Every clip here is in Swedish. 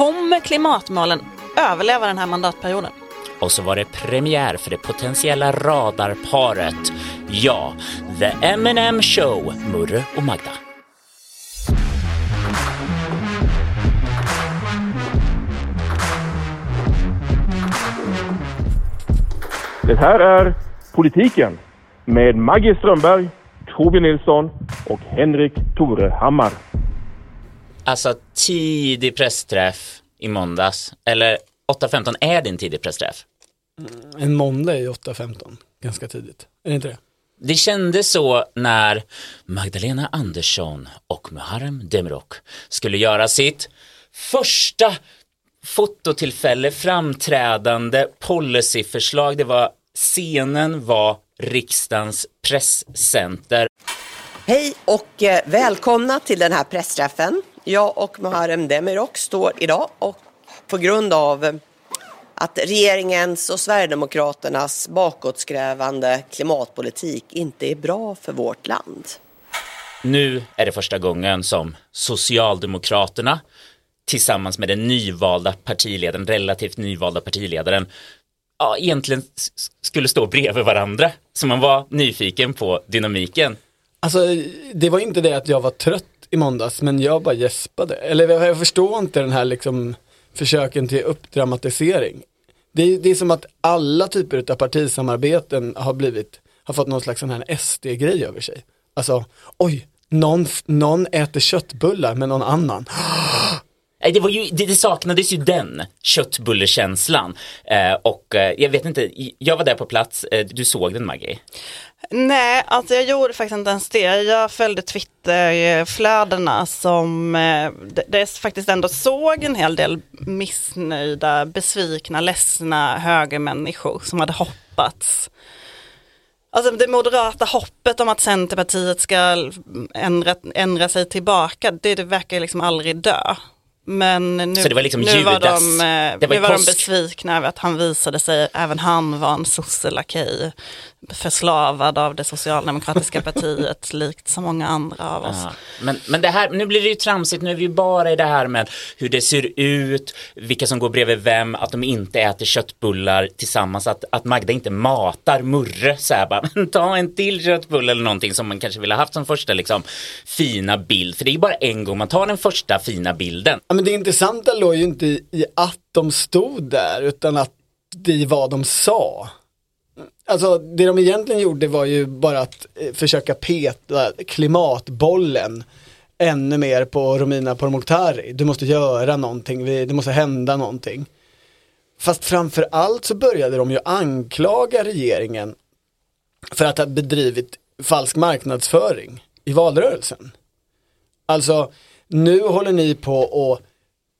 Kommer klimatmålen överleva den här mandatperioden? Och så var det premiär för det potentiella radarparet. Ja, The M&M Show, Murre och Magda. Det här är Politiken med Maggie Strömberg, Torbjörn Nilsson och Henrik Torehammar. Alltså tidig pressträff i måndags. Eller 8.15 är din tidig pressträff. En måndag är ju 8.15, ganska tidigt. Är det inte det? Det kändes så när Magdalena Andersson och Muharrem Demirok skulle göra sitt första fototillfälle, framträdande policyförslag. Det var scenen var riksdagens presscenter. Hej och eh, välkomna till den här pressträffen. Jag och Muharrem Demirok står idag och på grund av eh, att regeringens och Sverigedemokraternas bakåtskrävande klimatpolitik inte är bra för vårt land. Nu är det första gången som Socialdemokraterna tillsammans med den nyvalda partiledaren, relativt nyvalda partiledaren, ja, egentligen skulle stå bredvid varandra. Så man var nyfiken på dynamiken. Alltså, det var inte det att jag var trött i måndags, men jag bara gäspade. Eller jag förstår inte den här liksom försöken till uppdramatisering. Det är, det är som att alla typer av partisamarbeten har blivit, har fått någon slags sån här SD-grej över sig. Alltså, oj, någon, någon äter köttbullar med någon annan. Det, var ju, det, det saknades ju den köttbullekänslan. Eh, och eh, jag vet inte, jag var där på plats, eh, du såg den Maggie? Nej, alltså jag gjorde faktiskt inte ens det. Jag följde Twitterflödena som eh, det faktiskt ändå såg en hel del missnöjda, besvikna, ledsna högermänniskor som hade hoppats. Alltså det moderata hoppet om att Centerpartiet ska ändra, ändra sig tillbaka, det, det verkar liksom aldrig dö. Men nu, så det var liksom nu var, de, eh, det var, nu var de besvikna över att han visade sig, även han var en sosselakej, förslavad av det socialdemokratiska partiet, likt så många andra av oss. Ja, men, men det här, nu blir det ju tramsigt, nu är vi bara i det här med hur det ser ut, vilka som går bredvid vem, att de inte äter köttbullar tillsammans, att, att Magda inte matar Murre så här bara, ta en till köttbulle eller någonting som man kanske vill ha haft som första liksom fina bild, för det är ju bara en gång man tar den första fina bilden. Ja, men det intressanta låg ju inte i att de stod där, utan att det i vad de sa. Alltså det de egentligen gjorde var ju bara att eh, försöka peta klimatbollen ännu mer på Romina Pourmokhtari. Du måste göra någonting, det måste hända någonting. Fast framför allt så började de ju anklaga regeringen för att ha bedrivit falsk marknadsföring i valrörelsen. Alltså, nu håller ni på och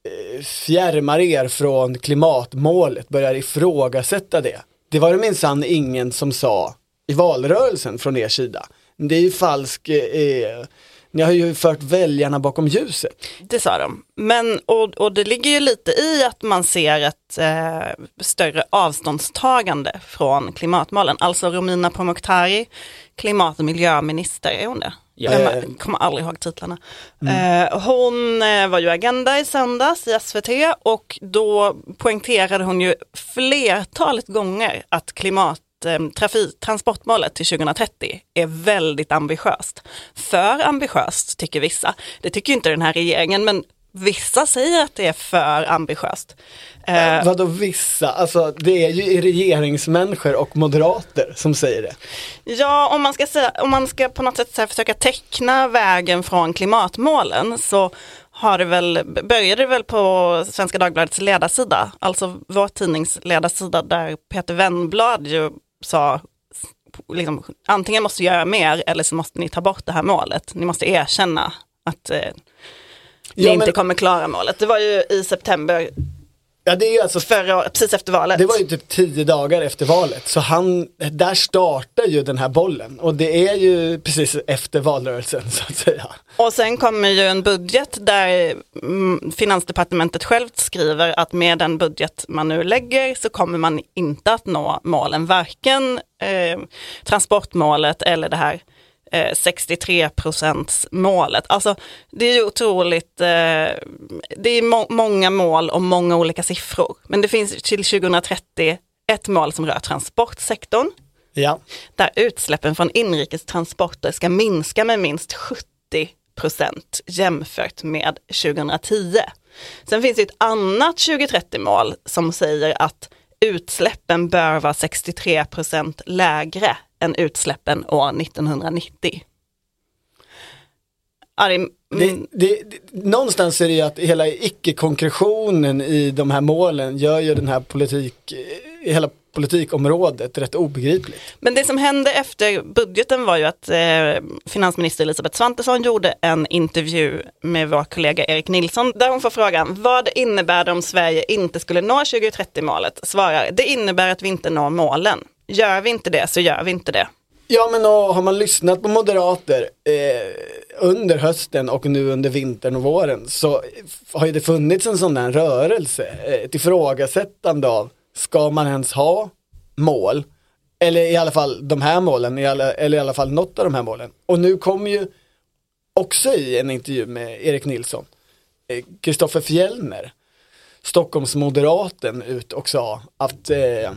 eh, fjärmar er från klimatmålet, börjar ifrågasätta det. Det var det minsann ingen som sa i valrörelsen från er sida. Det är ju falsk, eh, eh ni har ju fört väljarna bakom ljuset. Det sa de. Men, och, och det ligger ju lite i att man ser ett eh, större avståndstagande från klimatmålen. Alltså Romina Pourmokhtari, klimat och miljöminister, är hon det? Ja. Jag kommer aldrig ihåg titlarna. Mm. Eh, hon eh, var ju Agenda i söndags i SVT och då poängterade hon ju flertalet gånger att klimat eh, trafik, transportmålet till 2030 är väldigt ambitiöst. För ambitiöst tycker vissa. Det tycker inte den här regeringen men vissa säger att det är för ambitiöst. Eh, Vadå vissa? Alltså det är ju regeringsmänniskor och moderater som säger det. Ja, om man ska, säga, om man ska på något sätt här, försöka teckna vägen från klimatmålen så har det väl, började det väl på Svenska Dagbladets ledarsida, alltså vår tidnings ledarsida där Peter Wennblad ju sa liksom, antingen måste göra mer eller så måste ni ta bort det här målet. Ni måste erkänna att eh, ni ja, inte kommer klara målet. Det var ju i september Ja, det är ju alltså, förra precis efter valet. Det var ju typ tio dagar efter valet. Så han, där startar ju den här bollen. Och det är ju precis efter valrörelsen så att säga. Och sen kommer ju en budget där mm, Finansdepartementet självt skriver att med den budget man nu lägger så kommer man inte att nå målen. Varken eh, transportmålet eller det här eh, 63% målet. Alltså det är ju otroligt, eh, det är må många mål och många olika siffror. Men det finns till 2030 ett mål som rör transportsektorn, Ja. där utsläppen från inrikes transporter ska minska med minst 70 procent jämfört med 2010. Sen finns det ett annat 2030-mål som säger att utsläppen bör vara 63 procent lägre än utsläppen år 1990. Ja, det, det, det, någonstans är det ju att hela icke-konkretionen i de här målen gör ju den här politik, eh, hela politikområdet rätt obegripligt. Men det som hände efter budgeten var ju att eh, finansminister Elisabeth Svantesson gjorde en intervju med vår kollega Erik Nilsson där hon får frågan vad innebär det om Sverige inte skulle nå 2030-målet? Svarar, det innebär att vi inte når målen. Gör vi inte det så gör vi inte det. Ja men och, har man lyssnat på moderater eh, under hösten och nu under vintern och våren så har ju det funnits en sån där rörelse, eh, ett ifrågasättande av ska man ens ha mål? Eller i alla fall de här målen, i alla, eller i alla fall något av de här målen. Och nu kommer ju också i en intervju med Erik Nilsson, eh, Fjellner, Stockholmsmoderaten ut och sa att eh,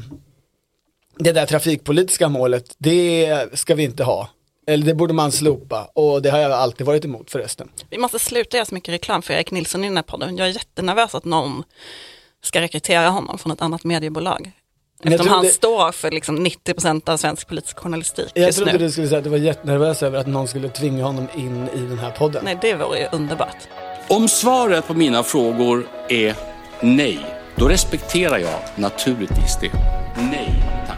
det där trafikpolitiska målet, det ska vi inte ha. Eller det borde man slopa och det har jag alltid varit emot förresten. Vi måste sluta göra så mycket reklam för Erik Nilsson i den här podden. Jag är jättenervös att någon ska rekrytera honom från ett annat mediebolag. Jag Eftersom han trodde- står för liksom 90% av svensk politisk journalistik Jag just trodde nu. du skulle säga att du var jättenervös över att någon skulle tvinga honom in i den här podden. Nej, det vore ju underbart. Om svaret på mina frågor är nej, då respekterar jag naturligtvis det. Nej, tack.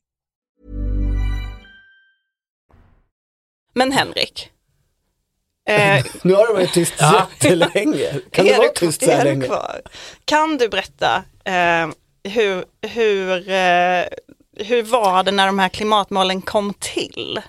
Men Henrik. Eh, Nu har det varit tyst jättelänge. Kan är vara du- tyst så här är du länge? kvar? Kan du berätta eh, hur, hur, eh, hur var det när de här klimatmålen kom till?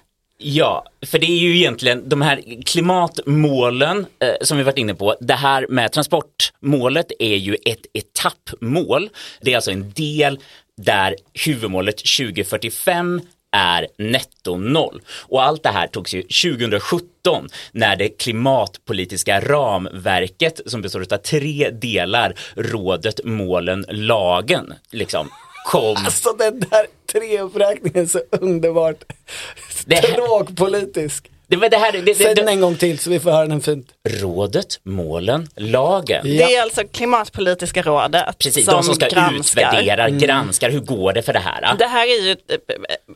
Ja, för det är ju egentligen de här klimatmålen eh, som vi varit inne på. Det här med transportmålet är ju ett etappmål. Det är alltså en del där huvudmålet 2045 är netto noll. Och allt det här togs ju 2017 när det klimatpolitiska ramverket som består av tre delar, rådet, målen, lagen, liksom kom. Alltså den där treuppräkningen är så underbart Det här- tråkpolitisk. Det var det här, det, det, Säg den det, en gång till så vi får höra den fint. rådet, målen, lagen. Ja. Det är alltså klimatpolitiska rådet Precis, de som ska granskar. utvärdera, granskar, hur går det för det här? Det här är ju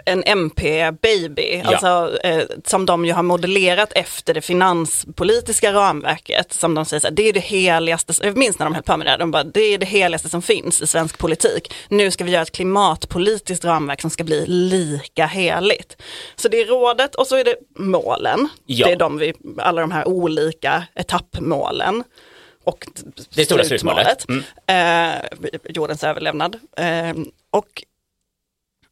en MP-baby, Ja. alltså, eh, som de ju har modellerat efter det finanspolitiska ramverket. Som de säger, så här, det är det heligaste, jag minns när de höll på med det, de bara, det är det heligaste som finns i svensk politik. Nu ska vi göra ett klimatpolitiskt ramverk som ska bli lika heligt. Så det är rådet och så är det målen. Ja. Det är de vi, alla de här olika etappmålen. Och Det stora slutmålet. Mm. Eh, jordens överlevnad. Eh, och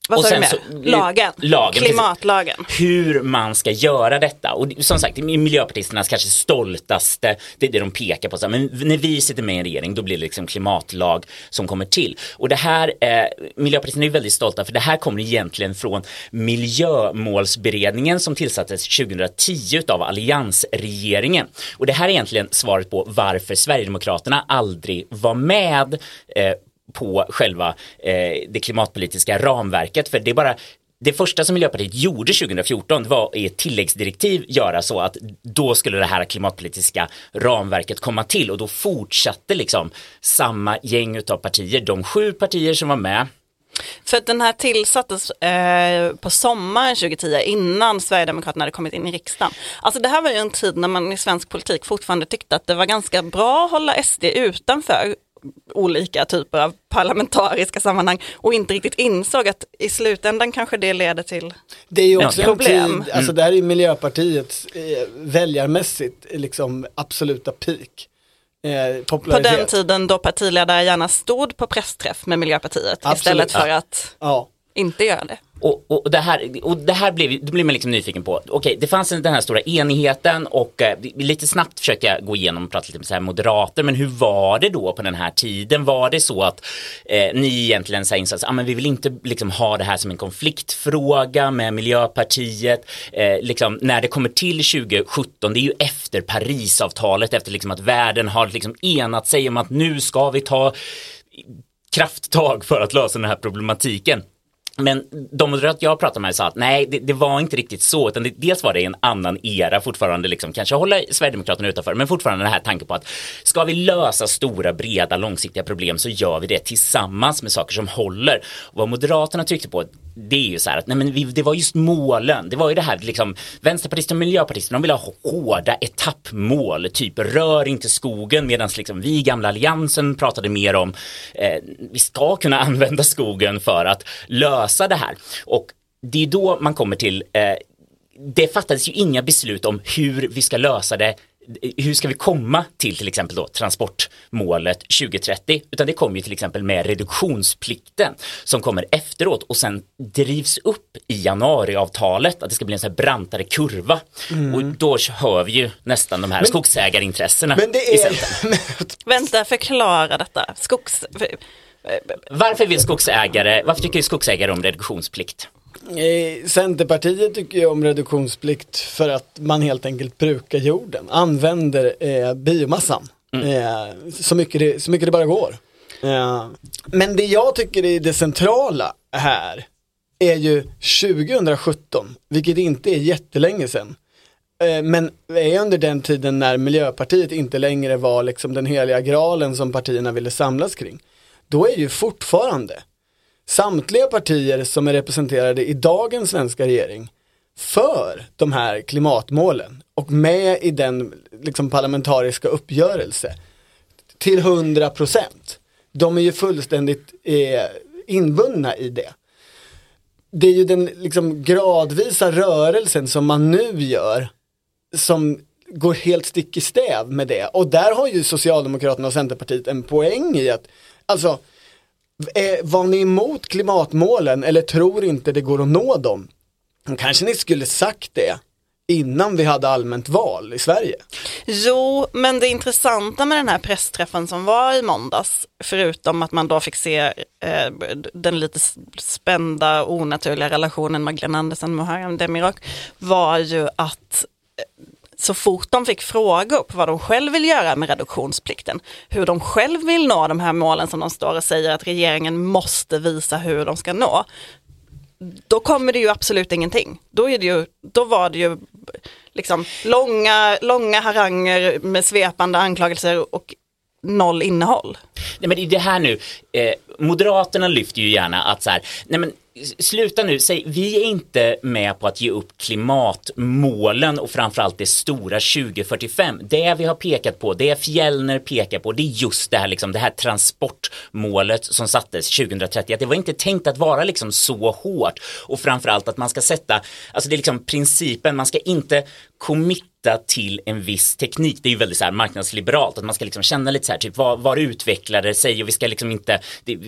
vad Och sa du mer? så- lagen. lagen, precis. Klimatlagen. hur man ska göra detta. Och som sagt, miljöpartisternas kanske stoltaste, det är det de pekar på. Så Men när vi sitter med i en regering, då blir det liksom klimatlag som kommer till. Och det här, eh, miljöpartisterna är väldigt stolta, för det här kommer egentligen från miljömålsberedningen som tillsattes 2010 av alliansregeringen. Och det här är egentligen svaret på varför Sverigedemokraterna aldrig var med eh, på själva eh, det klimatpolitiska ramverket. För det är bara det första som Miljöpartiet gjorde 2014 var i ett tilläggsdirektiv göra så att då skulle det här klimatpolitiska ramverket komma till och då fortsatte liksom samma gäng utav partier, de sju partier som var med För att den här tillsattes eh, på sommaren 2010 innan Sverigedemokraterna hade kommit in i riksdagen. Alltså det här var ju en tid när man i svensk politik fortfarande tyckte att det var ganska bra att hålla SD utanför olika typer av parlamentariska sammanhang och inte riktigt insåg att i slutändan kanske det leder till Det är ju också en problem. tid, alltså det här är Miljöpartiets eh, väljarmässigt liksom absoluta peak. Eh, på den tiden då partiledare gärna stod på pressträff med Miljöpartiet Absolut. istället för att Ja inte göra det. Och, och, det här, och det här blev, det blir man liksom nyfiken på, okej det fanns den här stora enigheten och eh, lite snabbt försökte jag gå igenom och prata lite med så här moderater, men hur var det då på den här tiden? Var det så att eh, ni egentligen sa insats, att ah, men vi vill inte liksom ha det här som en konfliktfråga med Miljöpartiet, eh, liksom, när det kommer till 2017, det är ju efter Parisavtalet, efter liksom att världen har liksom enat sig om att nu ska vi ta krafttag för att lösa den här problematiken. Men de moderat jag pratade med sa att nej, det, det var inte riktigt så, utan det, dels var det en annan era fortfarande, liksom, kanske hålla Sverigedemokraterna utanför, men fortfarande den här tanken på att ska vi lösa stora, breda, långsiktiga problem så gör vi det tillsammans med saker som håller. Och vad Moderaterna tryckte på, det är ju så här att nej, men vi, det var just målen, det var ju det här liksom, vänsterpartister och miljöpartister, de vill ha hårda etappmål, typ rör inte skogen, medan liksom vi i gamla alliansen pratade mer om, eh, vi ska kunna använda skogen för att lösa det här. Och det är då man kommer till, eh, det fattades ju inga beslut om hur vi ska lösa det hur ska vi komma till till exempel då transportmålet 2030 utan det kommer ju till exempel med reduktionsplikten som kommer efteråt och sen drivs upp i januariavtalet att det ska bli en sån här brantare kurva och då hör vi ju nästan de här skogsägarintressena Men det är. Vänta, förklara detta. Skogs... för- Varför vill skogsägare, varför tycker skogsägare om reduktionsplikt? Eh, Centerpartiet tycker ju om reduktionsplikt för att man helt enkelt brukar jorden, använder eh, biomassan eh, så, mycket det, så mycket det bara går. Eh, men det jag tycker är det centrala här är ju 2017, vilket inte är jättelänge sedan. Eh, Men är under den tiden när Miljöpartiet inte längre var liksom den heliga graalen som partierna ville samlas kring. Då är ju fortfarande samtliga partier som är representerade i dagens svenska regering för de här klimatmålen och med i den liksom, parlamentariska uppgörelse till 100 procent. De är ju fullständigt eh, inbundna i det. Det är ju den liksom, gradvisa rörelsen som man nu gör som går helt stick i stäv med det. Och där har ju Socialdemokraterna och Centerpartiet en poäng i att, alltså, Eh, var ni emot klimatmålen eller tror inte det går att nå dem? Kanske ni skulle sagt det innan vi hade allmänt val i Sverige. Jo, men det intressanta med den här pressträffen som var i måndags, förutom att man då fick se eh, den lite spända, onaturliga relationen Magdalena Andersson och Muharrem Demirok, var ju att eh, så fort de fick frågor på vad de själv vill göra med reduktionsplikten, hur de själv vill nå de här målen som de står och säger att regeringen måste visa hur de ska nå, då kommer det ju absolut ingenting. Då, är det ju, då var det ju liksom långa, långa haranger med svepande anklagelser och noll innehåll. Nej men i det här nu, eh, Moderaterna lyfter ju gärna att så här, nej men sluta nu, säg, vi är inte med på att ge upp klimatmålen och framförallt det stora 2045. Det vi har pekat på, det Fjellner pekar på, det är just det här, liksom, det här transportmålet som sattes 2030. Att det var inte tänkt att vara liksom så hårt och framförallt att man ska sätta, alltså det är liksom principen, man ska inte committa till en viss teknik. Det är ju väldigt så här marknadsliberalt, att man ska liksom känna lite så här, typ var, var utvecklar det sig och vi ska liksom inte, det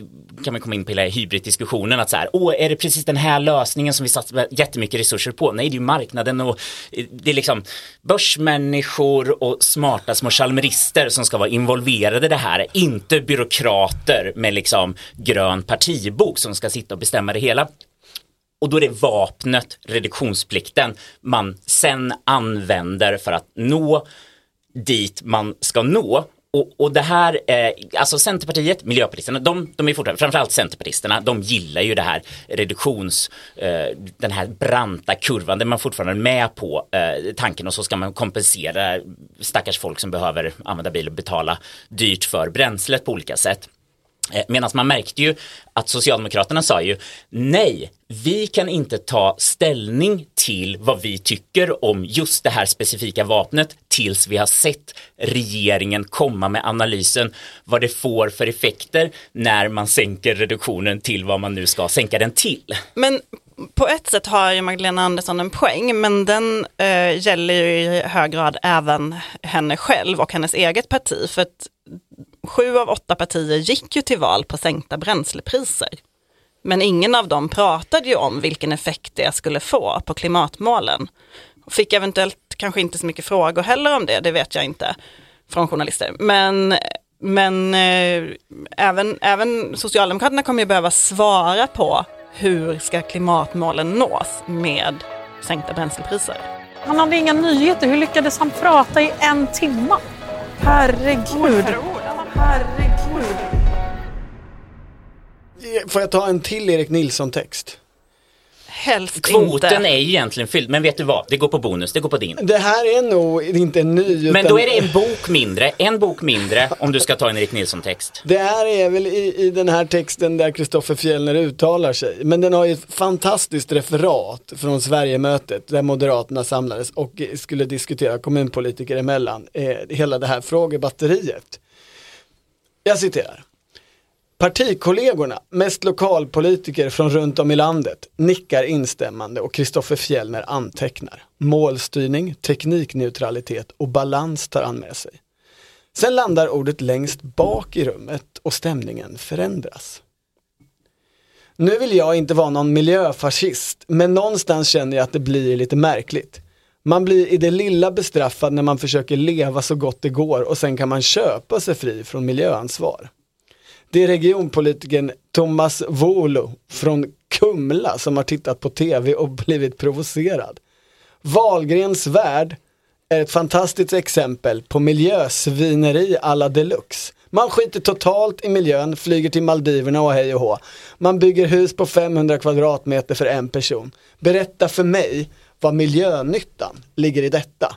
kan man komma in på hela hybriddiskussionen att så här, åh, är det precis den här lösningen som vi satsar jättemycket resurser på? Nej, det är ju marknaden och det är liksom börsmänniskor och smarta små chalmerister som ska vara involverade i det här, inte byråkrater med liksom grön partibok som ska sitta och bestämma det hela. Och då är det vapnet, reduktionsplikten, man sen använder för att nå dit man ska nå. Och, och det här, eh, alltså Centerpartiet, Miljöpartisterna, de, de är fortfarande, framförallt Centerpartisterna, de gillar ju det här reduktions, eh, den här branta kurvan, där man fortfarande är med på eh, tanken och så ska man kompensera stackars folk som behöver använda bil och betala dyrt för bränslet på olika sätt. Eh, Medan man märkte ju att Socialdemokraterna sa ju nej, vi kan inte ta ställning till vad vi tycker om just det här specifika vapnet tills vi har sett regeringen komma med analysen vad det får för effekter när man sänker reduktionen till vad man nu ska sänka den till. Men på ett sätt har ju Magdalena Andersson en poäng, men den eh, gäller ju i hög grad även henne själv och hennes eget parti. För att sju av åtta partier gick ju till val på sänkta bränslepriser. Men ingen av dem pratade ju om vilken effekt det skulle få på klimatmålen. Fick eventuellt kanske inte så mycket frågor heller om det, det vet jag inte från journalister. Men, men eh, även, även Socialdemokraterna kommer ju behöva svara på hur ska klimatmålen nås med sänkta bränslepriser. Han hade inga nyheter. Hur lyckades han prata i en timme? Herregud. Herregud. Får jag ta en till Erik Nilsson-text? Helst Kvoten inte. är ju egentligen fylld, men vet du vad? Det går på bonus, det går på din. Det här är nog inte en ny. Men utan- då är det en bok mindre, en bok mindre om du ska ta en Erik Nilsson-text. Det här är väl i, i den här texten där Kristoffer Fjellner uttalar sig. Men den har ju ett fantastiskt referat från Sverigemötet där Moderaterna samlades och skulle diskutera kommunpolitiker emellan eh, hela det här frågebatteriet. Jag citerar. Partikollegorna, mest lokalpolitiker från runt om i landet, nickar instämmande och Kristoffer Fjellner antecknar. Målstyrning, teknikneutralitet och balans tar han med sig. Sen landar ordet längst bak i rummet och stämningen förändras. Nu vill jag inte vara någon miljöfascist, men någonstans känner jag att det blir lite märkligt. Man blir i det lilla bestraffad när man försöker leva så gott det går och sen kan man köpa sig fri från miljöansvar. Det är regionpolitikern Thomas Volo från Kumla som har tittat på tv och blivit provocerad. Wahlgrens värld är ett fantastiskt exempel på miljösvineri alla deluxe. Man skiter totalt i miljön, flyger till Maldiverna och hej och hå. Man bygger hus på 500 kvadratmeter för en person. Berätta för mig vad miljönyttan ligger i detta.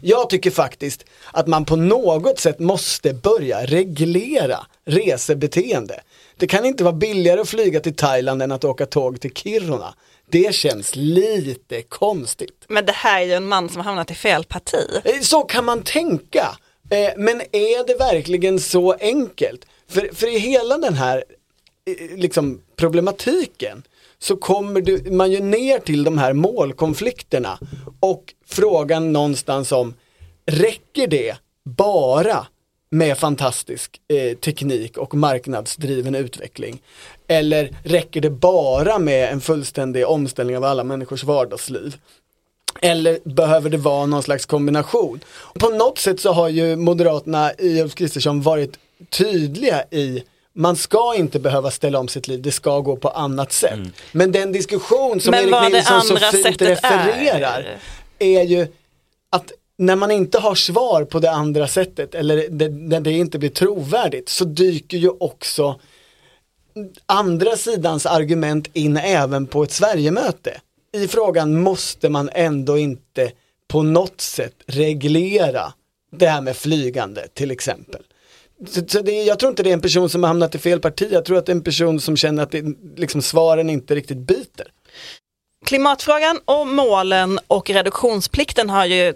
Jag tycker faktiskt att man på något sätt måste börja reglera resebeteende. Det kan inte vara billigare att flyga till Thailand än att åka tåg till Kiruna. Det känns lite konstigt. Men det här är ju en man som har hamnat i fel parti. Eh, Så kan man tänka. Eh, Men är det verkligen så enkelt? För, för i hela den här eh, liksom, problematiken så kommer du, man ju ner till de här målkonflikterna och frågan någonstans om räcker det bara med fantastisk eh, teknik och marknadsdriven utveckling? Eller räcker det bara med en fullständig omställning av alla människors vardagsliv? Eller behöver det vara någon slags kombination? På något sätt så har ju Moderaterna i Ulf Kristersson varit tydliga i man ska inte behöva ställa om sitt liv, det ska gå på annat sätt. Men den diskussion som Men Erik Nilsson så fint refererar är. ju att när man inte har svar på det andra sättet eller det, när det inte blir trovärdigt så dyker ju också andra sidans argument in även på ett Sverigemöte. I frågan måste man ändå inte på något sätt reglera det här med flygande till exempel. Så, så det, jag tror inte det är en person som har hamnat i fel parti, jag tror att det är en person som känner att det, liksom, svaren inte riktigt biter. Klimatfrågan och målen och reduktionsplikten har ju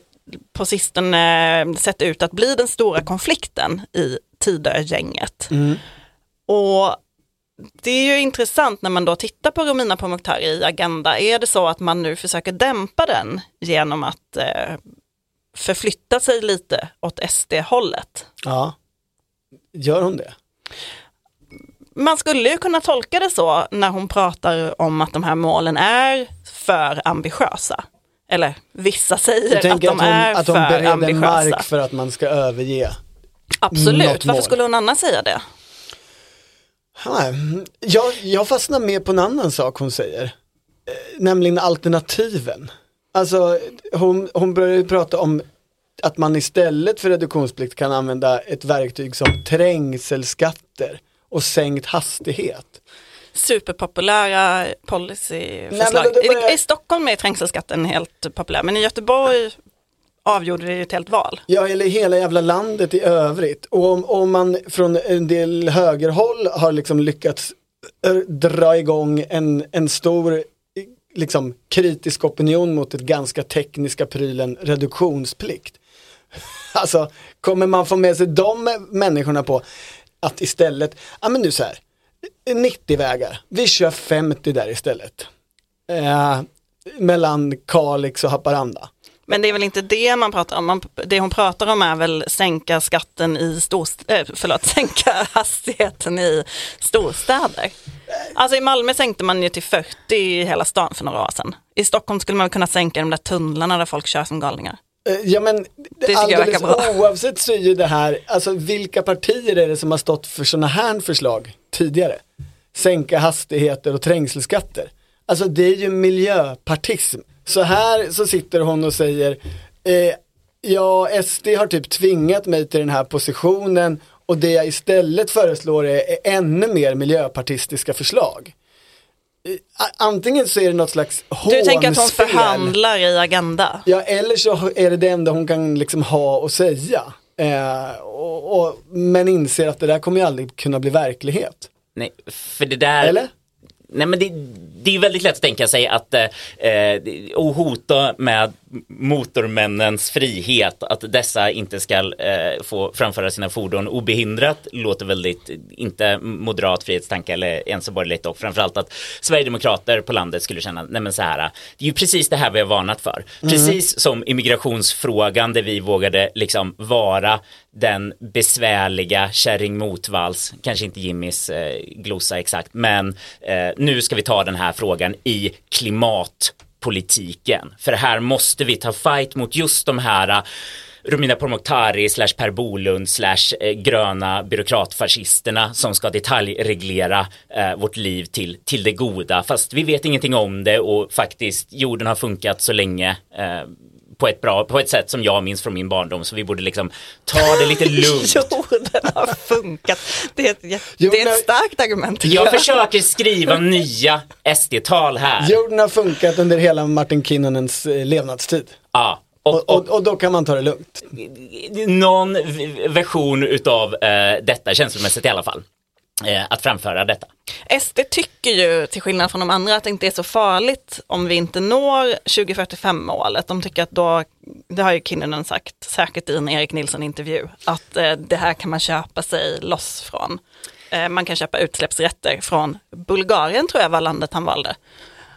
på sistone sett ut att bli den stora konflikten i Tidögänget. Och det är ju intressant när man då tittar på Romina Pourmokhtari i Agenda. Är det så att man nu försöker dämpa den genom att eh, förflytta sig lite åt SD-hållet? Ja, gör hon det? Man skulle ju kunna tolka det så när hon pratar om att de här målen är för ambitiösa. Eller vissa säger att de att hon, är att hon för bereder ambitiösa. mark för att man ska överge? Absolut, varför skulle hon annars säga det? Jag, jag fastnar mer på en annan sak hon säger. Eh, Nämligen alternativen. Alltså hon, hon börjar ju prata om att man istället för reduktionsplikt kan använda ett verktyg som trängselskatter och sänkt hastighet. Superpopulära policyförslag. Nej, börjar- I, Stockholm är trängselskatten helt populär, men i Göteborg avgjorde det i ett helt val. Ja, eller hela jävla landet i övrigt. Och om, om man från en del högerhåll har liksom lyckats eh, dra igång en, en stor liksom, kritisk opinion mot ett ganska tekniska prylen reduktionsplikt. Alltså, kommer man få med sig de människorna på att istället, ja men nu så här, 90 vägar, vi kör 50 där istället. Eh, mellan Kalix och Haparanda. Men det är väl inte det man pratar om. Man, det hon pratar om är väl sänka skatten i storstäder, äh, förlåt, sänka hastigheten i storstäder. Alltså i Malmö sänkte man ju till 40 i hela stan för några år sedan. I Stockholm skulle man kunna sänka de där tunnlarna där folk kör som galningar. Eh, Ja men alldeles oavsett så är ju det här, alltså vilka partier är det som har stått för sådana här förslag tidigare? Sänka hastigheter och trängselskatter. Alltså det är ju miljöpartism. Så här så sitter hon och säger, eh, ja SD har typ tvingat mig till den här positionen och det jag istället föreslår är, är ännu mer miljöpartistiska förslag. Eh, Antingen så är det något slags Du tänker att hon hånspel. förhandlar i Agenda? Ja, eller så är det det enda hon kan liksom ha att säga. Eh, och, och, men inser att det där kommer ju aldrig kunna bli verklighet. Nej, för det där... Eller? Nej men det, det är väldigt lätt att tänka sig att eh, eh, och hota med motormännens frihet, att dessa inte ska eh, få framföra sina fordon obehindrat, låter väldigt, inte moderat frihetstanke eller ens så borgerligt och framförallt att Sverigedemokrater på landet skulle känna, nej men så här, det är ju precis det här vi har varnat för. Precis som immigrationsfrågan där vi vågade liksom vara den besvärliga kärring motvalls, kanske inte Jimmys eh, glosa exakt, men eh, nu ska vi ta den här frågan i politiken. För här måste vi ta fight mot just de här äh, Romina Pourmokhtari slash Per Bolund slash äh, gröna byråkratfascisterna som ska detaljreglera eh, vårt liv till, till det goda. Fast vi vet ingenting om det och faktiskt jorden har funkat så länge eh, på ett bra, på ett sätt som jag minns från min barndom så vi borde liksom ta det lite lugnt. Jorden har funkat. Det är ett, Jo, det är ett starkt argument. Jag försöker skriva nya SD-tal här. Jorden har funkat under hela Martin Kinnonens eh, levnadstid. Ja. Och, Och, och, och, och då kan man ta det lugnt. någon version utav eh, detta, känslomässigt i alla fall. Eh, att framföra detta. SD tycker ju, till skillnad från de andra, att det inte är så farligt om vi inte når 2045-målet. De tycker att då, det har ju Kinnunen sagt, säkert i en Erik Nilsson-intervju, att eh, det här kan man köpa sig loss från. Eh, man kan köpa utsläppsrätter från Bulgarien, tror jag var landet han valde.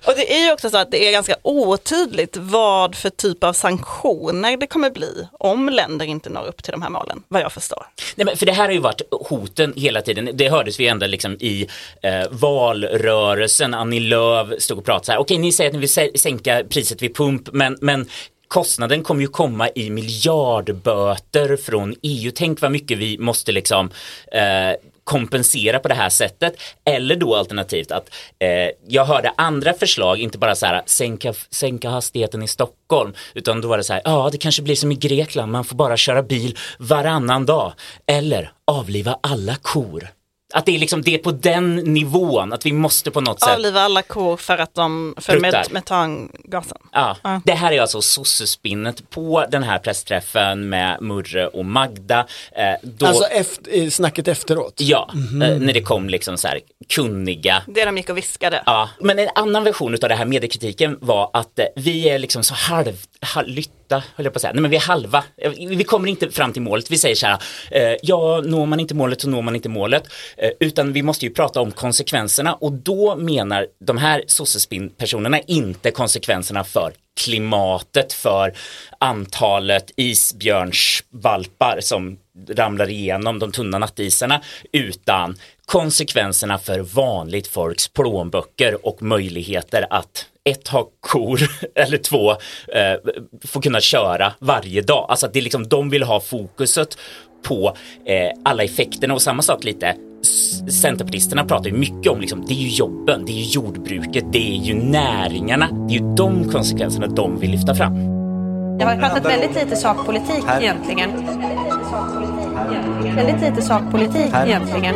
Och det är ju också så att det är ganska otydligt vad för typ av sanktioner det kommer bli om länder inte når upp till de här målen, vad jag förstår. Nej, men för det här har ju varit hoten hela tiden. Det hördes vi ända liksom i eh, valrörelsen. Annie Lööf stod och pratade så här. Okej, ni säger att ni vill sänka priset vid pump, men, men kostnaden kommer ju komma i miljardböter från EU. Tänk vad mycket vi måste liksom eh, kompensera på det här sättet. Eller då alternativt att eh, jag hörde andra förslag, inte bara så här sänka, sänka hastigheten i Stockholm, utan då var det så här, ja det kanske blir som i Grekland, man får bara köra bil varannan dag. Eller avliva alla kor. Att det är liksom det är på den nivån, att vi måste på något sätt Avliva alla kor för att de, för met metangasen. Ja, Ja. det här är alltså sossespinnet på den här pressträffen med Murre och Magda. Eh, då, Alltså efter, i snacket efteråt. ja, eh, när det kom liksom så här kunniga Det de gick och viskade. Ja, men en annan version av det här mediekritiken var att eh, vi är liksom så halv, halvlytta, höll jag på att säga. Nej men vi är halva, eh, vi kommer inte fram till målet. Vi säger så här, eh, ja når man inte målet så når man inte målet. Eh, utan vi måste ju prata om konsekvenserna och då menar de här sossespinn-personerna inte konsekvenserna för klimatet, för antalet isbjörnsvalpar som ramlar igenom de tunna nattisarna, utan konsekvenserna för vanligt folks plånböcker och möjligheter att ett, ha kor eller två, eh, få kunna köra varje dag. Alltså att det är liksom, de vill ha fokuset på eh, alla effekterna och samma sak lite Centerpartisterna pratar ju mycket om liksom, det är ju jobben, det är ju jordbruket, det är ju näringarna, det är ju de konsekvenserna de vill lyfta fram. Jag har pratat väldigt lite sakpolitik egentligen. Väldigt lite sakpolitik egentligen.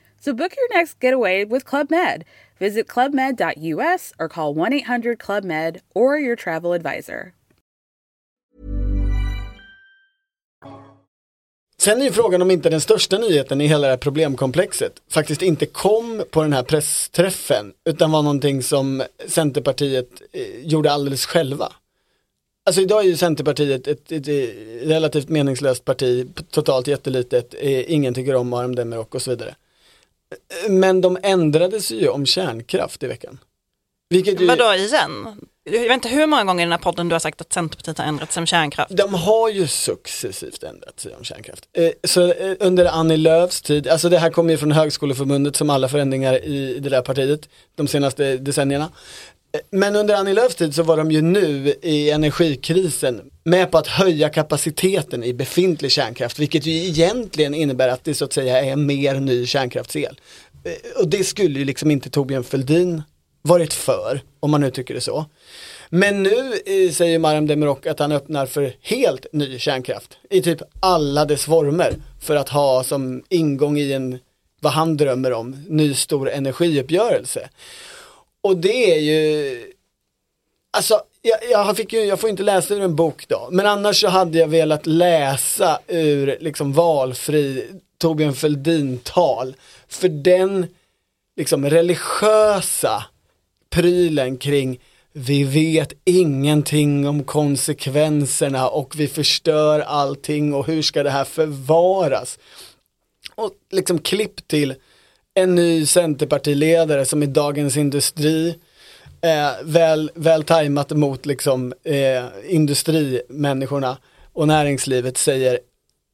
So book your next getaway with Club Med. Visit clubmed.us or call 1 800 Club Med or your travel advisor. Sen är ju frågan om inte den största nyheten i hela det här problemkomplexet faktiskt inte kom på den här pressträffen utan var någonting som Centerpartiet eh, gjorde alldeles själva. Alltså idag är ju Centerpartiet ett, ett, ett relativt meningslöst parti, totalt jättelitet, eh, ingen tycker om Aram Demirok och så vidare. Men de ändrades ju om kärnkraft i veckan. Vilket ju... Vadå igen? Jag vet inte hur många gånger i den här podden du har sagt att Centerpartiet har ändrat sig om kärnkraft. De har ju successivt ändrat sig om kärnkraft. Eh, så eh, under Annie Lööfs tid, alltså det här kommer ju från Högskoleförbundet som alla förändringar i det där partiet de senaste decennierna. Men under Annie Lööfs tid så var de ju nu i energikrisen med på att höja kapaciteten i befintlig kärnkraft, vilket ju egentligen innebär att det så att säga är mer ny kärnkraftsel. Eh, och det skulle ju liksom inte Torbjörn Fälldin varit för, om man nu tycker det så. Men nu eh, säger Maram Demirok att han öppnar för helt ny kärnkraft i typ alla dess former för att ha som ingång i en, vad han drömmer om, ny stor energiuppgörelse. Och det är ju, alltså jag, jag, fick ju, jag får inte läsa ur en bok då, men annars så hade jag velat läsa ur liksom valfri Torbjörn Fälldin-tal. För den liksom religiösa prylen kring vi vet ingenting om konsekvenserna och vi förstör allting och hur ska det här förvaras? Och liksom klipp till en ny centerpartiledare som i Dagens Industri eh, väl, väl tajmat mot liksom eh, industrimänniskorna och näringslivet säger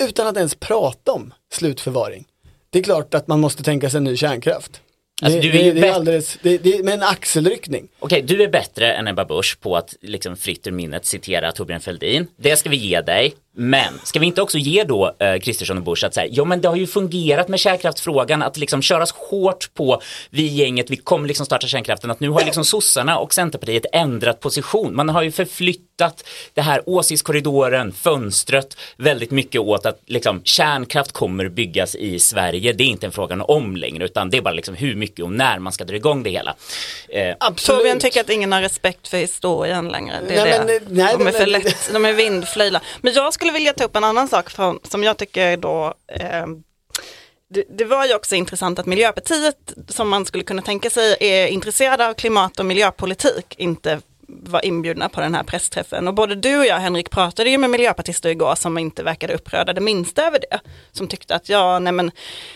utan att ens prata om slutförvaring. Det är klart att man måste tänka sig ny kärnkraft. Alltså, det, det, det är alldeles, det, det är med en axelryckning. Okej, du är bättre än Ebba Busch på att liksom fritt ur minnet citera Torbjörn Fälldin. Det ska vi ge dig. Men ska vi inte också ge då eh, Kristersson och Busch att säga, ja men det har ju fungerat med kärnkraftsfrågan att liksom köras hårt på vi gänget, vi kommer liksom starta kärnkraften, att nu har liksom sossarna och Centerpartiet ändrat position. Man har ju förflyttat det här åsiktskorridoren, fönstret väldigt mycket åt att liksom kärnkraft kommer byggas i Sverige. Det är inte en fråga om längre utan det är bara liksom hur mycket och när man ska dra igång det hela. Eh, Torbjörn tycker att ingen har respekt för historien längre. Det är Nej, det. men, eh, nej, de är för lätt, de är vindflöjla. Men jag skulle skulle vilja ta upp en annan sak från, som jag tycker då eh, det, det var ju också intressant att Miljöpartiet, som man skulle kunna tänka sig, är intresserade av klimat och miljöpolitik, inte var inbjudna på den här pressträffen. Och både du och jag, Henrik, pratade ju med miljöpartister igår som inte verkade upprörda det minsta över det. Som tyckte att ja, nej men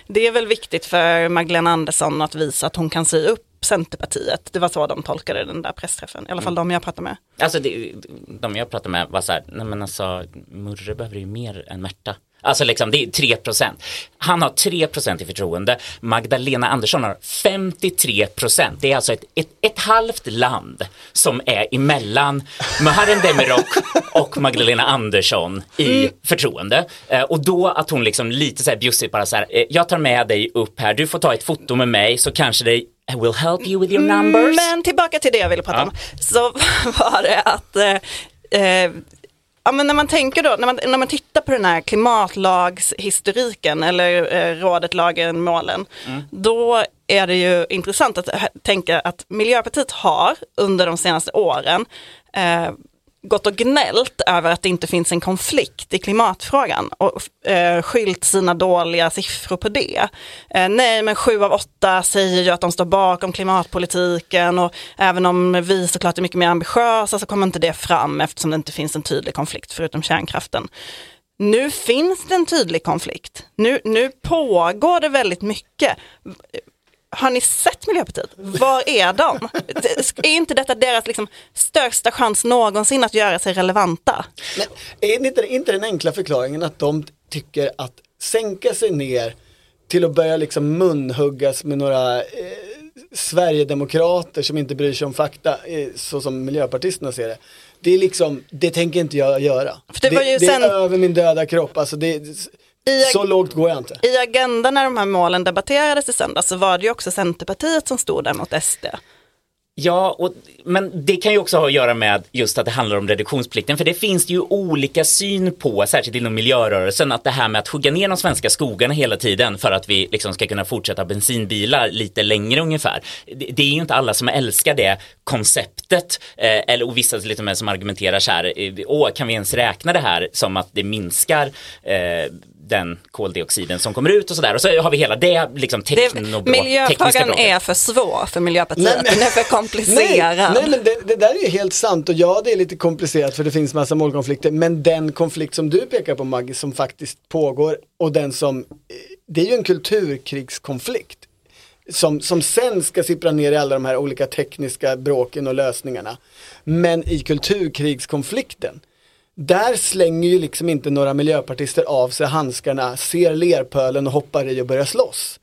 det är väl viktigt för Magdalena Andersson att visa att hon kan se upp Centerpartiet. Det var så de tolkade den där pressträffen, i alla fall de jag pratade med. Alltså det, de jag pratade med var så här, nej men alltså Murre behöver ju mer än Märta. Alltså liksom det är 3 Han har 3% i förtroende. Magdalena Andersson har 53% Det är alltså ett, ett, ett halvt land som är emellan Muharrem Demirok och Magdalena Andersson i förtroende. Eh, och då att hon liksom lite så här bjussigt bara så här, eh, jag tar med dig upp här, du får ta ett foto med mig så kanske det will help you with your numbers. Men tillbaka till det jag ville prata Ja. om. Så var det att eh, eh, Ja, men när man tänker då, när man, när man tittar på den här klimatlagshistoriken eller eh, rådet lagen målen, då är det ju intressant att tänka att Miljöpartiet har under de senaste åren eh, gått och gnällt över att det inte finns en konflikt i klimatfrågan och eh, skyllt sina dåliga siffror på det. Eh, nej, men sju av åtta säger ju att de står bakom klimatpolitiken och även om vi såklart är mycket mer ambitiösa så kommer inte det fram eftersom det inte finns en tydlig konflikt förutom kärnkraften. Nu finns det en tydlig konflikt. Nu, nu pågår det väldigt mycket. Har ni sett Miljöpartiet? Var är de? Är inte detta deras liksom största chans någonsin att göra sig relevanta? Men är det inte, inte den enkla förklaringen att de tycker att sänka sig ner till att börja liksom munhuggas med några eh, Sverigedemokrater som inte bryr sig om fakta, eh, så som miljöpartisterna ser det. Det är liksom, det tänker inte jag göra. det var ju det sen- är över min döda kropp, alltså det, I, så lågt går jag inte. I Agenda när de här målen debatterades i söndags så var det ju också Centerpartiet som stod där mot SD. Ja, och, men det kan ju också ha att göra med just att det handlar om reduktionsplikten, för det finns det ju olika syn på, särskilt inom miljörörelsen, att det här med att hugga ner de svenska skogarna hela tiden för att vi liksom ska kunna fortsätta bensinbilar lite längre ungefär. Det, det är ju inte alla som älskar det konceptet, eh, eller och vissa lite mer som argumenterar så här, eh, åh, kan vi ens räkna det här som att det minskar eh, den koldioxiden som kommer ut och sådär. Och så har vi hela det liksom Det, teknobråk, tekniska miljöfrågan är för svår för Miljöpartiet, Nej, men- den är för Nej, komplicerad. nej men det, det där är ju helt sant och ja det är lite komplicerat för det finns massa målkonflikter men den konflikt som du pekar på Maggie som faktiskt pågår och den som, eh, det är ju en kulturkrigskonflikt. Som, som sen ska sippra ner i alla de här olika tekniska bråken och lösningarna. Men i kulturkrigskonflikten, där slänger ju liksom inte några miljöpartister av sig handskarna, ser lerpölen och hoppar i och börjar slåss.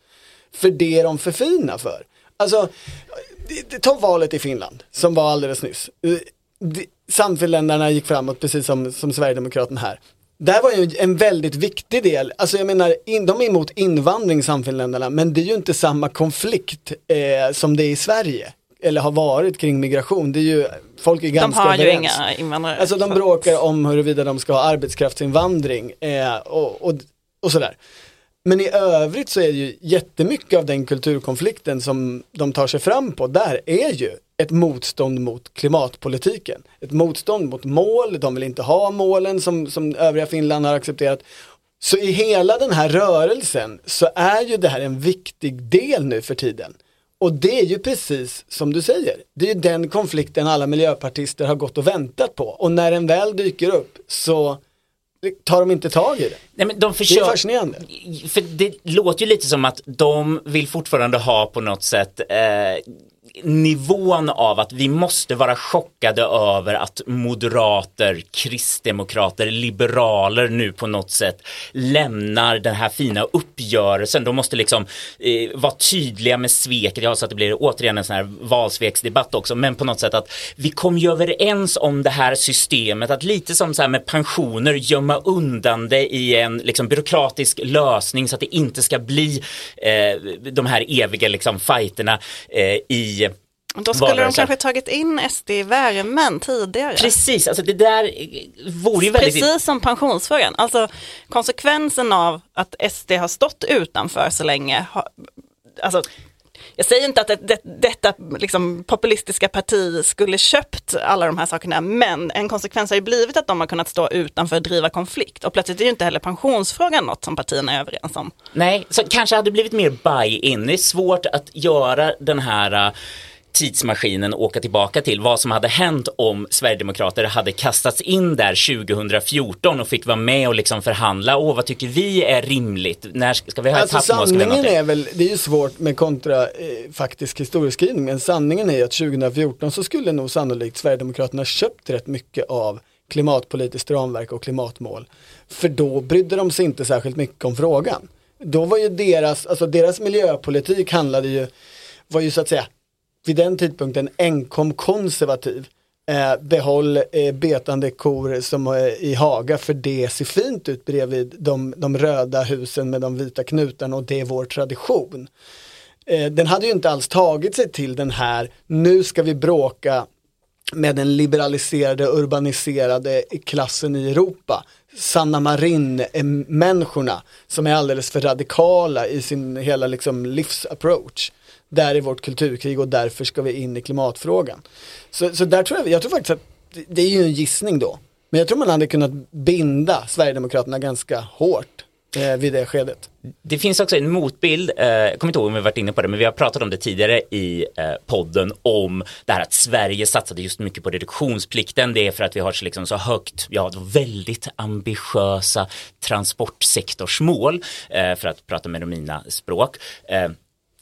För det är de för fina för. Alltså, ta valet i Finland som var alldeles nyss. Eh, samfinländarna gick framåt precis som, som Sverigedemokraterna här. Där var ju en väldigt viktig del, alltså jag menar, in, de är emot invandring samfinländarna, men det är ju inte samma konflikt eh, som det är i Sverige. Eller har varit kring migration, det är ju, folk är de ganska har ju överens. inga invandrare. Alltså de bråkar om huruvida de ska ha arbetskraftsinvandring eh, och, och, och sådär. Men i övrigt så är det ju jättemycket av den kulturkonflikten som de tar sig fram på där är ju ett motstånd mot klimatpolitiken. Ett motstånd mot mål, de vill inte ha målen som, som övriga Finland har accepterat. Så i hela den här rörelsen så är ju det här en viktig del nu för tiden. Och det är ju precis som du säger, det är ju den konflikten alla miljöpartister har gått och väntat på. Och när den väl dyker upp så tar de inte tag i det. Nej, men de Det försöker, är fascinerande. För det låter ju lite som att de vill fortfarande ha på något sätt eh, nivån av att vi måste vara chockade över att moderater, kristdemokrater, liberaler nu på något sätt lämnar den här fina uppgörelsen. De måste liksom eh, vara tydliga med sveket, ja, så att det blir återigen en sån här valsveksdebatt också, men på något sätt att vi kom ju överens om det här systemet, att lite som så här med pensioner gömma undan det i en liksom byråkratisk lösning så att det inte ska bli eh, de här eviga liksom fighterna eh, i då skulle de kanske tagit in SD i värmen tidigare. Precis, alltså det där vore ju väldigt... Precis som pensionsfrågan. Alltså konsekvensen av att SD har stått utanför så länge. Har, alltså, jag säger inte att det, det, detta liksom, populistiska parti skulle köpt alla de här sakerna, men en konsekvens har ju blivit att de har kunnat stå utanför och driva konflikt. Och plötsligt är ju inte heller pensionsfrågan något som partierna är överens om. Nej, så kanske hade det blivit mer buy-in. Det är svårt att göra den här tidsmaskinen åka tillbaka till vad som hade hänt om Sverigedemokrater hade kastats in där 2014 och fick vara med och liksom förhandla. Åh, vad tycker vi är rimligt? När ska vi ha Alltså sanningen är väl, det är ju svårt med kontra eh, faktisk historieskrivning, men sanningen är ju att 2014 så skulle nog sannolikt Sverigedemokraterna köpt rätt mycket av klimatpolitiskt ramverk och klimatmål. För då brydde de sig inte särskilt mycket om frågan. Då var ju deras, alltså deras miljöpolitik handlade ju, var ju så att säga vid den tidpunkten enkom konservativ. Eh, behåll eh, betande kor som eh, i Haga för det ser fint ut bredvid de, de röda husen med de vita knutarna och det är vår tradition. Eh, den hade ju inte alls tagit sig till den här, nu ska vi bråka med den liberaliserade, urbaniserade klassen i Europa. Sanna Marin-människorna som är alldeles för radikala i sin hela liksom livsapproach. Där är vårt kulturkrig och därför ska vi in i klimatfrågan. Så, så där tror jag, jag tror faktiskt att det- är ju en gissning då. Men jag tror man hade kunnat binda Sverigedemokraterna ganska hårt eh, vid det skedet. Det finns också en motbild, eh, jag kommer inte ihåg om vi varit inne på det, men vi har pratat om det tidigare i eh, podden om det här att Sverige satsade just mycket på reduktionsplikten. Det är för att vi har så, liksom så högt, ja väldigt ambitiösa transportsektorsmål, eh, för att prata med mina språk. Eh,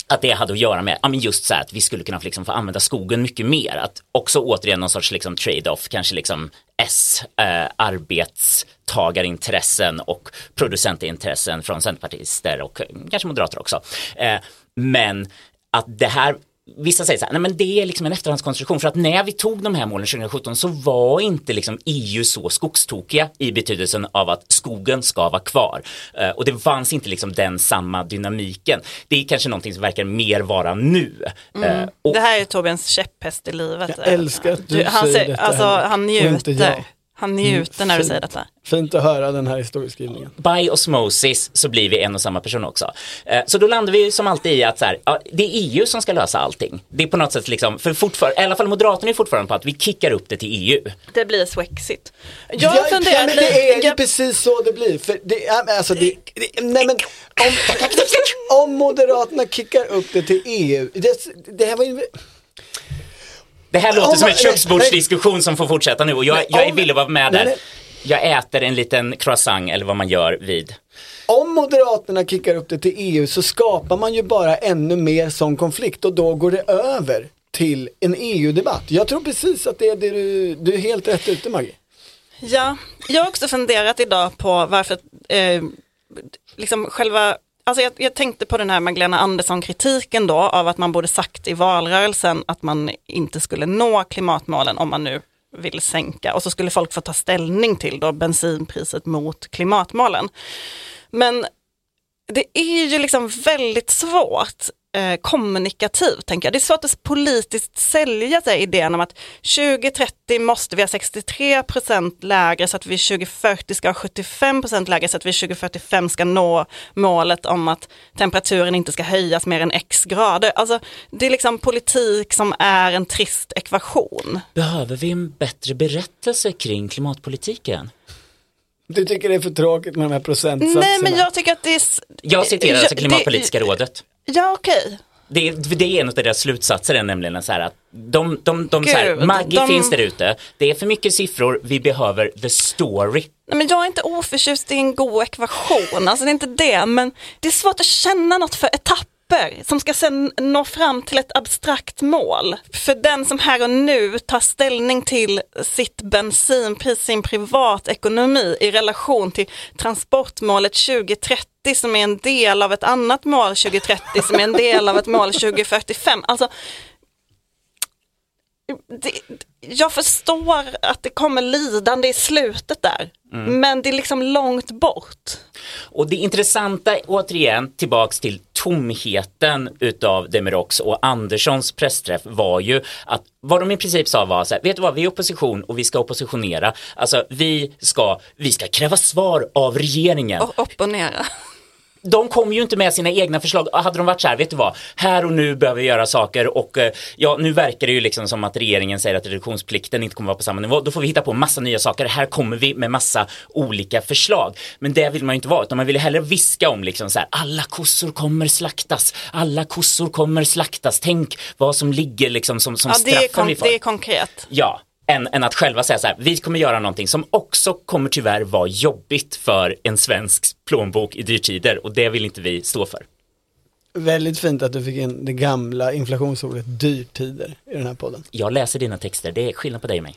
att det hade att göra med, ja men just så här att vi skulle kunna liksom få använda skogen mycket mer. Att också återigen någon sorts liksom trade-off, kanske liksom S, eh, arbetstagarintressen och producentintressen från centerpartister och eh, kanske moderater också. Eh, men att det här Vissa säger så här, nej men det är liksom en efterhandskonstruktion för att när vi tog de här målen 2017 så var inte liksom EU så skogstokiga i betydelsen av att skogen ska vara kvar. Eh, och det fanns inte liksom den samma dynamiken. Det är kanske någonting som verkar mer vara nu. Mm. Eh, och, Det här är Torbjörns käpphäst i livet. Jag älskar att du han, säger ser, detta, alltså, han och inte jag. njuter. Han njuter när du säger detta. Fint att höra den här historieskrivningen. by osmosis så blir vi en och samma person också. Eh, Så då landar vi som alltid i att så här, ja, det är EU som ska lösa allting. Det är på något sätt liksom, för fortfarande, i alla fall Moderaterna är fortfarande på att vi kickar upp det till EU. Det blir Swexit. Jag Ja, har funderat ja, men det är ju jag- precis så det blir. För det, alltså det, det, nej men om, om Moderaterna kickar upp det till EU, det, det här var ju... Det här låter Om som en köksbordsdiskussion som får fortsätta nu och jag, Nej, jag är om- villig att vara med Nej, där. nej. Jag äter en liten croissant eller vad man gör vid. Om Moderaterna kickar upp det till EU så skapar man ju bara ännu mer sån konflikt och då går det över till en EU-debatt. Jag tror precis att det är det du, du är helt rätt ute Maggie. Ja, jag har också funderat idag på varför, eh, liksom själva, alltså jag, jag tänkte på den här Magdalena Andersson-kritiken då av att man borde sagt i valrörelsen att man inte skulle nå klimatmålen om man nu vill sänka och så skulle folk få ta ställning till då bensinpriset mot klimatmålen. Men det är ju liksom väldigt svårt eh, kommunikativt, tänker jag. Det är svårt att politiskt sälja sig idén om att 2030 måste vi ha 63 procent lägre så att vi 2040 ska ha 75 procent lägre så att vi 2045 ska nå målet om att temperaturen inte ska höjas mer än x grader. Alltså, det är liksom politik som är en trist ekvation. Behöver vi en bättre berättelse kring klimatpolitiken? Du tycker det är för tråkigt med de här procentsatserna? Nej, men jag tycker att det är... Jag citerar alltså det- Klimatpolitiska rådet. Ja, okej. Det är, det är en av deras slutsatser är nämligen så här att de, de, de, så här, Gud, Maggie de- finns där ute, det är för mycket siffror, vi behöver the story. Nej, men jag är inte oförtjust i en god ekvation, alltså det är inte det, men det är svårt att känna något för papper som ska sen nå fram till ett abstrakt mål. För den som här och nu tar ställning till sitt bensinpris, sin privatekonomi i relation till transportmålet 2030 som är en del av ett annat mål 2030 som är en del av ett mål 2045. Alltså, det, jag förstår att det kommer lidande i slutet där, Mm. men det är liksom långt bort. Och det intressanta, återigen, tillbaks till tomheten utav Demirox och Anderssons pressträff var ju att vad de i princip sa var så här, vet du vad, vi är opposition och vi ska oppositionera. Alltså vi ska, vi ska kräva svar av regeringen. Och opponera. De kom ju inte med sina egna förslag. Hade de varit så här, vet du vad, här och nu behöver vi göra saker och eh, ja, nu verkar det ju liksom som att regeringen säger att reduktionsplikten inte kommer vara på samma nivå. Då får vi hitta på massa nya saker. Här kommer vi med massa olika förslag. Men det vill man ju inte vara, utan man vill hellre viska om liksom så här, alla kossor kommer slaktas, alla kossor kommer slaktas. Tänk vad som ligger liksom som, som Ja, straffen vi får. det är konkret. Ja, än, än att själva säga så här, vi kommer göra någonting som också kommer tyvärr vara jobbigt för en svensk plånbok i dyrtider och det vill inte vi stå för. Väldigt fint att du fick in det gamla inflationsordet dyrtider i den här podden. Jag läser dina texter, det är skillnad på dig och mig.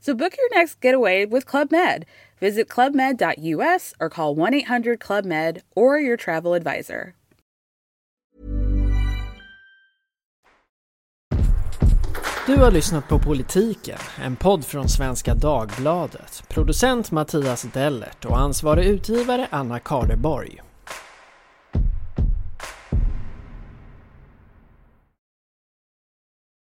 So book your next getaway with Club Med. Visit clubmed.us or call 1 800 Club Med or your travel advisor. Du har lyssnat på Politiken, en podd från Svenska Dagbladet. Producent Mattias Dellert och ansvarig utgivare Anna Kardeborg.